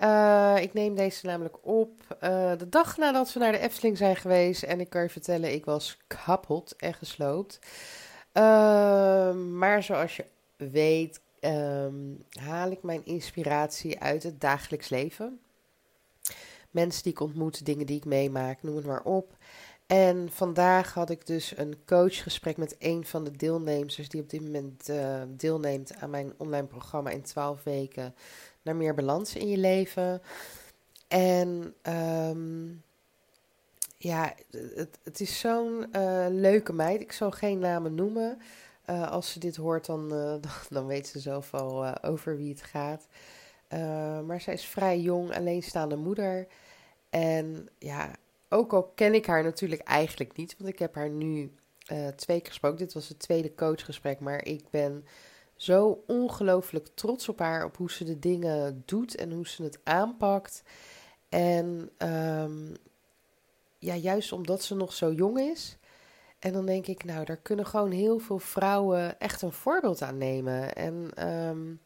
Uh, ik neem deze namelijk op uh, de dag nadat we naar de Efteling zijn geweest. En ik kan je vertellen, ik was kapot en gesloopt. Uh, maar zoals je weet, um, haal ik mijn inspiratie uit het dagelijks leven. Mensen die ik ontmoet, dingen die ik meemaak, noem het maar op. En vandaag had ik dus een coachgesprek met een van de deelnemers die op dit moment uh, deelneemt aan mijn online programma in 12 weken naar meer balans in je leven. En um, ja, het, het is zo'n uh, leuke meid. Ik zal geen namen noemen. Uh, als ze dit hoort, dan, uh, dan weet ze zelf al over wie het gaat. maar zij is vrij jong, alleenstaande moeder. En ja, ook al ken ik haar natuurlijk eigenlijk niet, want ik heb haar nu twee keer gesproken. Dit was het tweede coachgesprek, maar ik ben zo ongelooflijk trots op haar, op hoe ze de dingen doet en hoe ze het aanpakt. En um, ja, juist omdat ze nog zo jong is. En dan denk ik, nou, daar kunnen gewoon heel veel vrouwen echt een voorbeeld aan nemen. En um,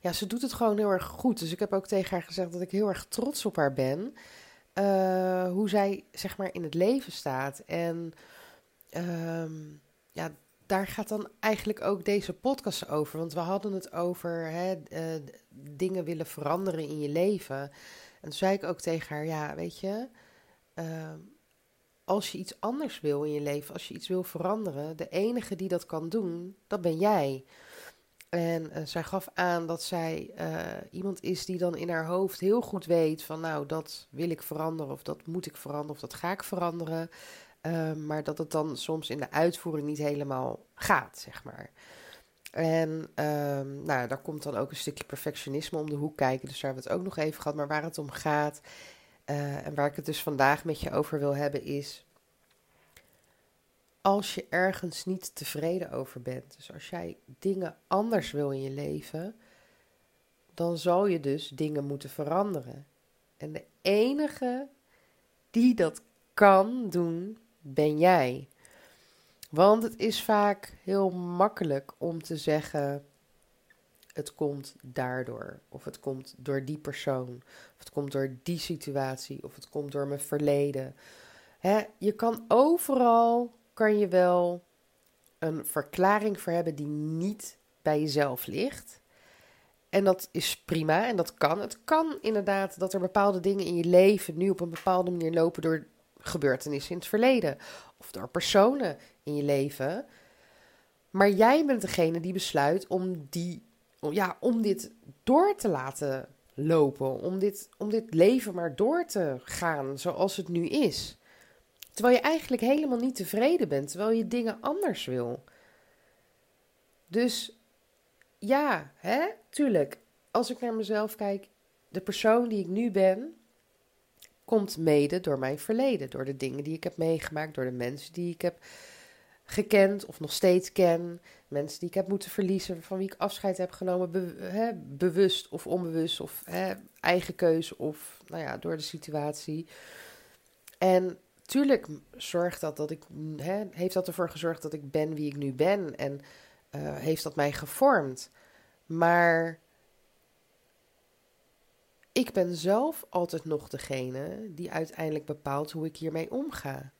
ja, ze doet het gewoon heel erg goed. Dus ik heb ook tegen haar gezegd dat ik heel erg trots op haar ben. Uh, hoe zij, zeg maar, in het leven staat. En um, ja, daar gaat dan eigenlijk ook deze podcast over. Want we hadden het over hè, uh, dingen willen veranderen in je leven. En toen zei ik ook tegen haar: Ja, weet je, uh, als je iets anders wil in je leven, als je iets wil veranderen, de enige die dat kan doen, dat ben jij. En uh, zij gaf aan dat zij iemand is die dan in haar hoofd heel goed weet van nou, dat wil ik veranderen of dat moet ik veranderen of dat ga ik veranderen. Uh, maar dat het dan soms in de uitvoering niet helemaal gaat, zeg maar. En um, nou, daar komt dan ook een stukje perfectionisme om de hoek kijken. Dus daar hebben we het ook nog even gehad. Maar waar het om gaat uh, en waar ik het dus vandaag met je over wil hebben is... Als je ergens niet tevreden over bent, dus als jij dingen anders wil in je leven, dan zal je dus dingen moeten veranderen. En de enige die dat kan doen, ben jij. Want het is vaak heel makkelijk om te zeggen: het komt daardoor, of het komt door die persoon, of het komt door die situatie, of het komt door mijn verleden. Je kan overal kan je wel een verklaring voor hebben die niet bij jezelf ligt. En dat is prima en dat kan. Het kan inderdaad dat er bepaalde dingen in je leven nu op een bepaalde manier lopen door gebeurtenissen in het verleden of door personen in je leven. Maar jij bent degene die besluit om, die, ja, om dit door te laten lopen. Om dit, om dit leven maar door te gaan zoals het nu is. Terwijl je eigenlijk helemaal niet tevreden bent. Terwijl je dingen anders wil. Dus ja, hè, tuurlijk. Als ik naar mezelf kijk, de persoon die ik nu ben, komt mede door mijn verleden, door de dingen die ik heb meegemaakt, door de mensen die ik heb gekend of nog steeds ken, mensen die ik heb moeten verliezen, van wie ik afscheid heb genomen, bewust of onbewust, of eigen keuze of nou ja, door de situatie. En tuurlijk zorgt dat dat ik, hè, heeft dat ervoor gezorgd dat ik ben wie ik nu ben en uh, heeft dat mij gevormd. Maar ik ben zelf altijd nog degene die uiteindelijk bepaalt hoe ik hiermee omga.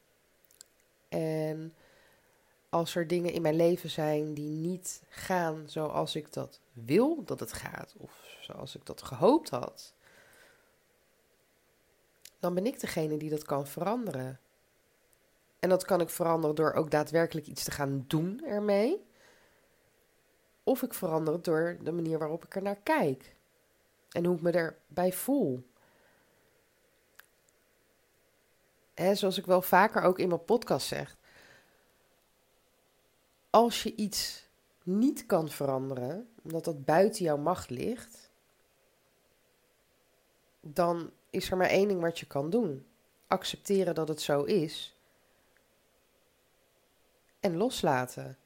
En als er dingen in mijn leven zijn die niet gaan zoals ik dat wil dat het gaat, of zoals ik dat gehoopt had, dan ben ik degene die dat kan veranderen. En dat kan ik veranderen door ook daadwerkelijk iets te gaan doen ermee. Of ik verander het door de manier waarop ik er naar kijk. En hoe ik me erbij voel. Hè, zoals ik wel vaker ook in mijn podcast zeg. Als je iets niet kan veranderen, omdat dat buiten jouw macht ligt, dan is er maar één ding wat je kan doen: accepteren dat het zo is en loslaten.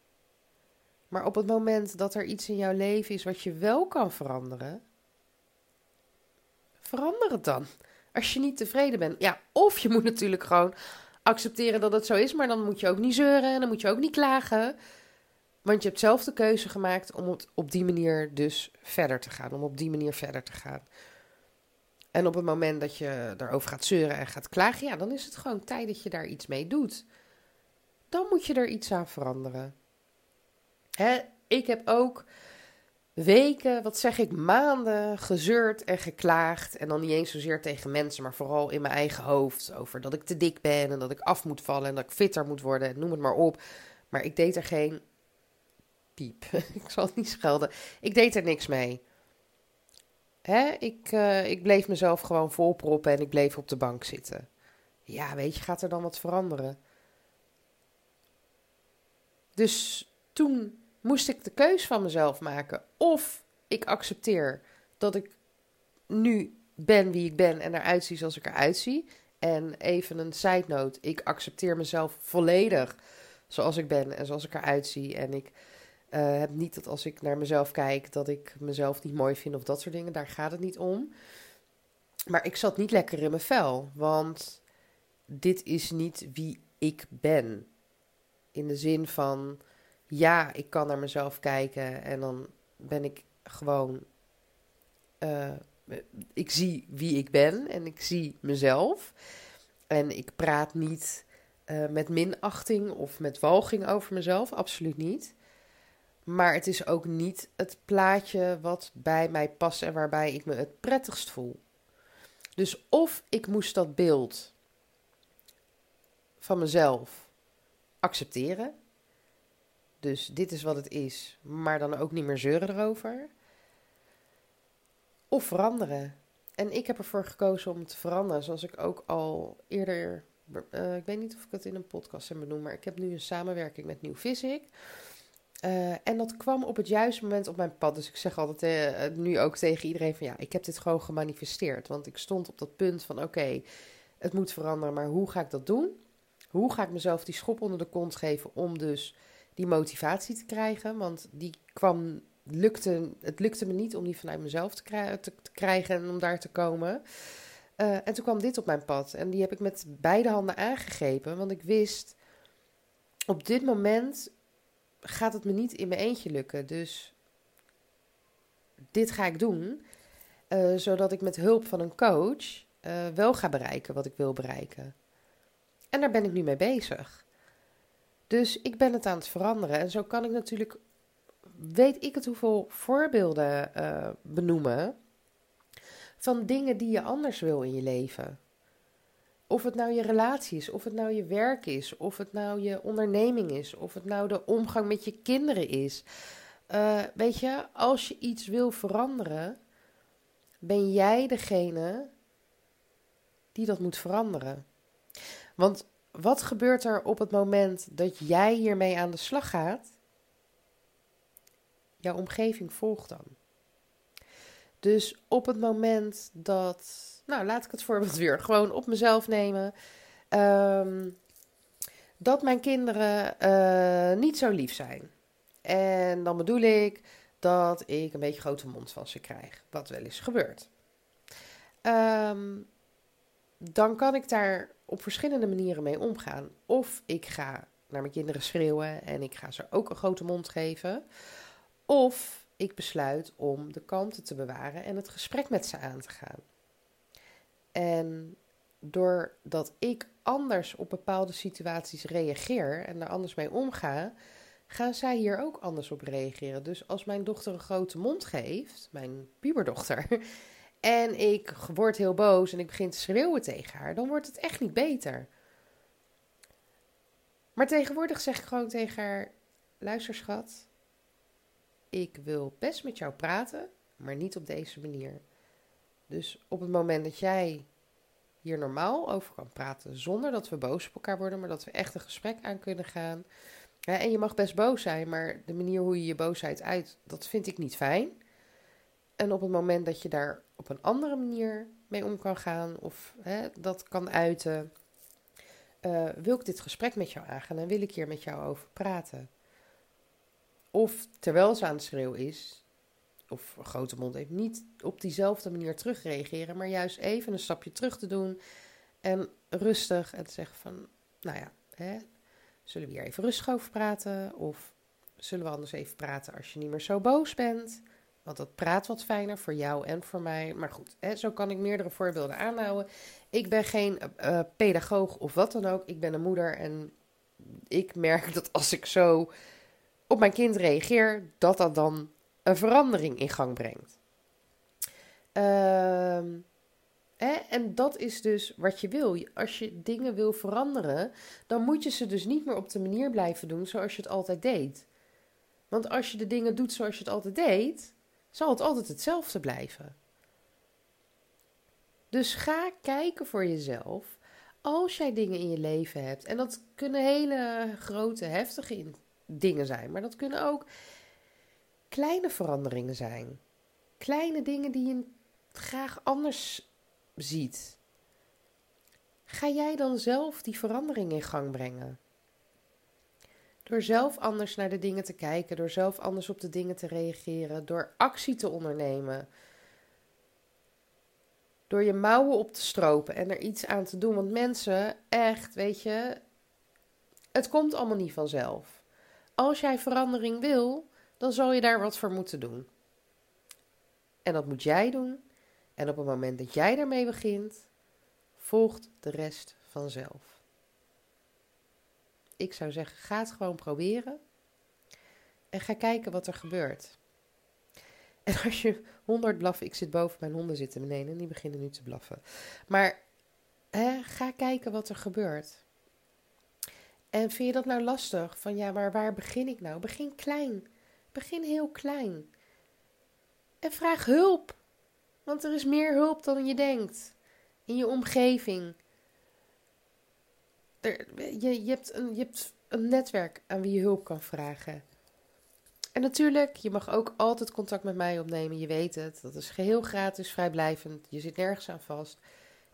Maar op het moment dat er iets in jouw leven is wat je wel kan veranderen, verander het dan. Als je niet tevreden bent. Ja, of je moet natuurlijk gewoon accepteren dat het zo is, maar dan moet je ook niet zeuren en dan moet je ook niet klagen. Want je hebt zelf de keuze gemaakt om het op die manier dus verder te gaan. Om op die manier verder te gaan. En op het moment dat je daarover gaat zeuren en gaat klagen, ja, dan is het gewoon tijd dat je daar iets mee doet. Dan moet je er iets aan veranderen. Hè, ik heb ook weken, wat zeg ik, maanden gezeurd en geklaagd. En dan niet eens zozeer tegen mensen, maar vooral in mijn eigen hoofd. Over dat ik te dik ben en dat ik af moet vallen en dat ik fitter moet worden. Noem het maar op. Maar ik deed er geen piep. ik zal het niet schelden. Ik deed er niks mee. Hè? Ik, uh, ik bleef mezelf gewoon volproppen en ik bleef op de bank zitten. Ja, weet je, gaat er dan wat veranderen? Dus toen moest ik de keus van mezelf maken. Of ik accepteer dat ik nu ben wie ik ben en eruit zie zoals ik eruit zie. En even een side note: ik accepteer mezelf volledig zoals ik ben en zoals ik eruit zie. En ik uh, heb niet dat als ik naar mezelf kijk dat ik mezelf niet mooi vind of dat soort dingen. Daar gaat het niet om. Maar ik zat niet lekker in mijn vel, want dit is niet wie ik ben. In de zin van ja, ik kan naar mezelf kijken en dan ben ik gewoon. Uh, ik zie wie ik ben en ik zie mezelf. En ik praat niet uh, met minachting of met walging over mezelf, absoluut niet. Maar het is ook niet het plaatje wat bij mij past en waarbij ik me het prettigst voel. Dus of ik moest dat beeld van mezelf accepteren dus dit is wat het is, maar dan ook niet meer zeuren erover. Of veranderen. En ik heb ervoor gekozen om te veranderen, zoals ik ook al eerder. Uh, ik weet niet of ik het in een podcast heb benoemd, maar ik heb nu een samenwerking met Nieuw Physic. Uh, en dat kwam op het juiste moment op mijn pad. Dus ik zeg altijd uh, nu ook tegen iedereen van ja, ik heb dit gewoon gemanifesteerd. Want ik stond op dat punt van oké, het moet veranderen, maar hoe ga ik dat doen? Hoe ga ik mezelf die schop onder de kont geven om dus die motivatie te krijgen. Want die kwam, lukte, het lukte me niet om die vanuit mezelf te, krijgen en om daar te komen. Uh, en toen kwam dit op mijn pad. En die heb ik met beide handen aangegrepen. Want ik wist, op dit moment gaat het me niet in mijn eentje lukken. Dus dit ga ik doen. Uh, zodat ik met hulp van een coach uh, wel ga bereiken wat ik wil bereiken. En daar ben ik nu mee bezig. Dus ik ben het aan het veranderen. En zo kan ik natuurlijk, weet ik het hoeveel voorbeelden uh, benoemen van dingen die je anders wil in je leven. Of het nou je relatie is, of het nou je werk is, of het nou je onderneming is, of het nou de omgang met je kinderen is. Uh, weet je, als je iets wil veranderen, ben jij degene die dat moet veranderen. Want wat gebeurt er op het moment dat jij hiermee aan de slag gaat? Jouw omgeving volgt dan. Dus op het moment dat, nou laat ik het voorbeeld weer gewoon op mezelf nemen. Ehm, dat mijn kinderen uh, niet zo lief zijn. En dan bedoel ik dat ik een beetje grote mond van ze krijg. Wat wel eens gebeurt. Um, dan kan ik daar op verschillende manieren mee omgaan. Of ik ga naar mijn kinderen schreeuwen en ik ga ze ook een grote mond geven. Of ik besluit om de kalmte te bewaren en het gesprek met ze aan te gaan. En doordat ik anders op bepaalde situaties reageer en daar anders mee omga, gaan zij hier ook anders op reageren. Dus als mijn dochter een grote mond geeft, mijn puberdochter, en ik word heel boos en ik begin te schreeuwen tegen haar, dan wordt het echt niet beter. Maar tegenwoordig zeg ik gewoon tegen haar: luister, schat, ik wil best met jou praten, maar niet op deze manier. Dus op het moment dat jij hier normaal over kan praten, zonder dat we boos op elkaar worden, maar dat we echt een gesprek aan kunnen gaan. En je mag best boos zijn, maar de manier hoe je je boosheid uit, dat vind ik niet fijn. En op het moment dat je daar op een andere manier mee om kan gaan of hè, dat kan uiten. Uh, wil ik dit gesprek met jou aangaan en wil ik hier met jou over praten? Of terwijl ze aan het schreeuwen is, of grote mond heeft, niet op diezelfde manier terugreageren, maar juist even een stapje terug te doen en rustig en te zeggen van, nou ja, hè, zullen we hier even rustig over praten? Of zullen we anders even praten als je niet meer zo boos bent? Want dat praat wat fijner voor jou en voor mij. Maar goed, hè, zo kan ik meerdere voorbeelden aanhouden. Ik ben geen uh, pedagoog of wat dan ook. Ik ben een moeder en ik merk dat als ik zo op mijn kind reageer, dat dat dan een verandering in gang brengt. Ehm, hè, en dat is dus wat je wil. Als je dingen wil veranderen, dan moet je ze dus niet meer op de manier blijven doen zoals je het altijd deed. Want als je de dingen doet zoals je het altijd deed, zal het altijd hetzelfde blijven. Dus ga kijken voor jezelf. Als jij dingen in je leven hebt, en dat kunnen hele grote, heftige dingen zijn, maar dat kunnen ook kleine veranderingen zijn. Kleine dingen die je graag anders ziet. Ga jij dan zelf die verandering in gang brengen? Door zelf anders naar de dingen te kijken, door zelf anders op de dingen te reageren, door actie te ondernemen. Door je mouwen op te stropen en er iets aan te doen. Want mensen, echt, weet je, het komt allemaal niet vanzelf. Als jij verandering wil, dan zal je daar wat voor moeten doen. En dat moet jij doen. En op het moment dat jij daarmee begint, volgt de rest vanzelf ik zou zeggen, ga het gewoon proberen. En ga kijken wat er gebeurt. En als je honderd blaffen, ik zit boven, mijn honden zitten beneden en die beginnen nu te blaffen. Maar hè, ga kijken wat er gebeurt. En vind je dat nou lastig? Van ja, maar waar begin ik nou? Begin klein. Begin heel klein. En vraag hulp. Want er is meer hulp dan je denkt. In je omgeving je, je, hebt een, je hebt een netwerk aan wie je hulp kan vragen. En natuurlijk, je mag ook altijd contact met mij opnemen. Je weet het. Dat is geheel gratis, vrijblijvend. Je zit nergens aan vast.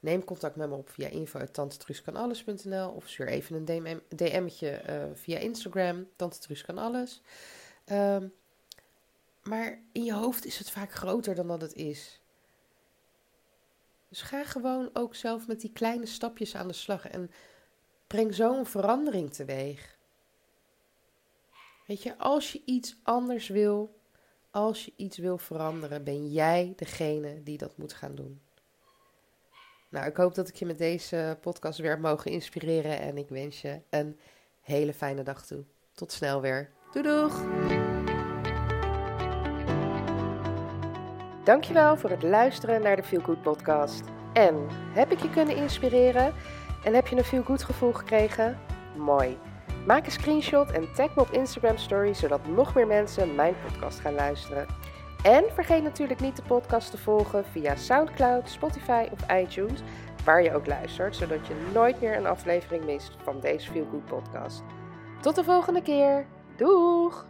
Neem contact met me op via info.tantetruuskanalles.nl of stuur even een DM, DM'tje uh, via Instagram. Tante kan alles. Ehm, maar in je hoofd is het vaak groter dan dat het is. Dus ga gewoon ook zelf met die kleine stapjes aan de slag. En breng zo'n verandering teweeg. Weet je, als je iets anders wil, als je iets wil veranderen, ben jij degene die dat moet gaan doen. Nou, ik hoop dat ik je met deze podcast weer mogen inspireren en ik wens je een hele fijne dag toe. Tot snel weer. Doei doeg! Dankjewel voor het luisteren naar de Feel Good podcast. En heb ik je kunnen inspireren? En heb je een veel gevoel gekregen? Mooi. Maak een screenshot en tag me op Instagram Story, zodat nog meer mensen mijn podcast gaan luisteren. En vergeet natuurlijk niet de podcast te volgen via SoundCloud, Spotify of iTunes, waar je ook luistert, zodat je nooit meer een aflevering mist van deze Feel Good podcast. Tot de volgende keer. Doeg!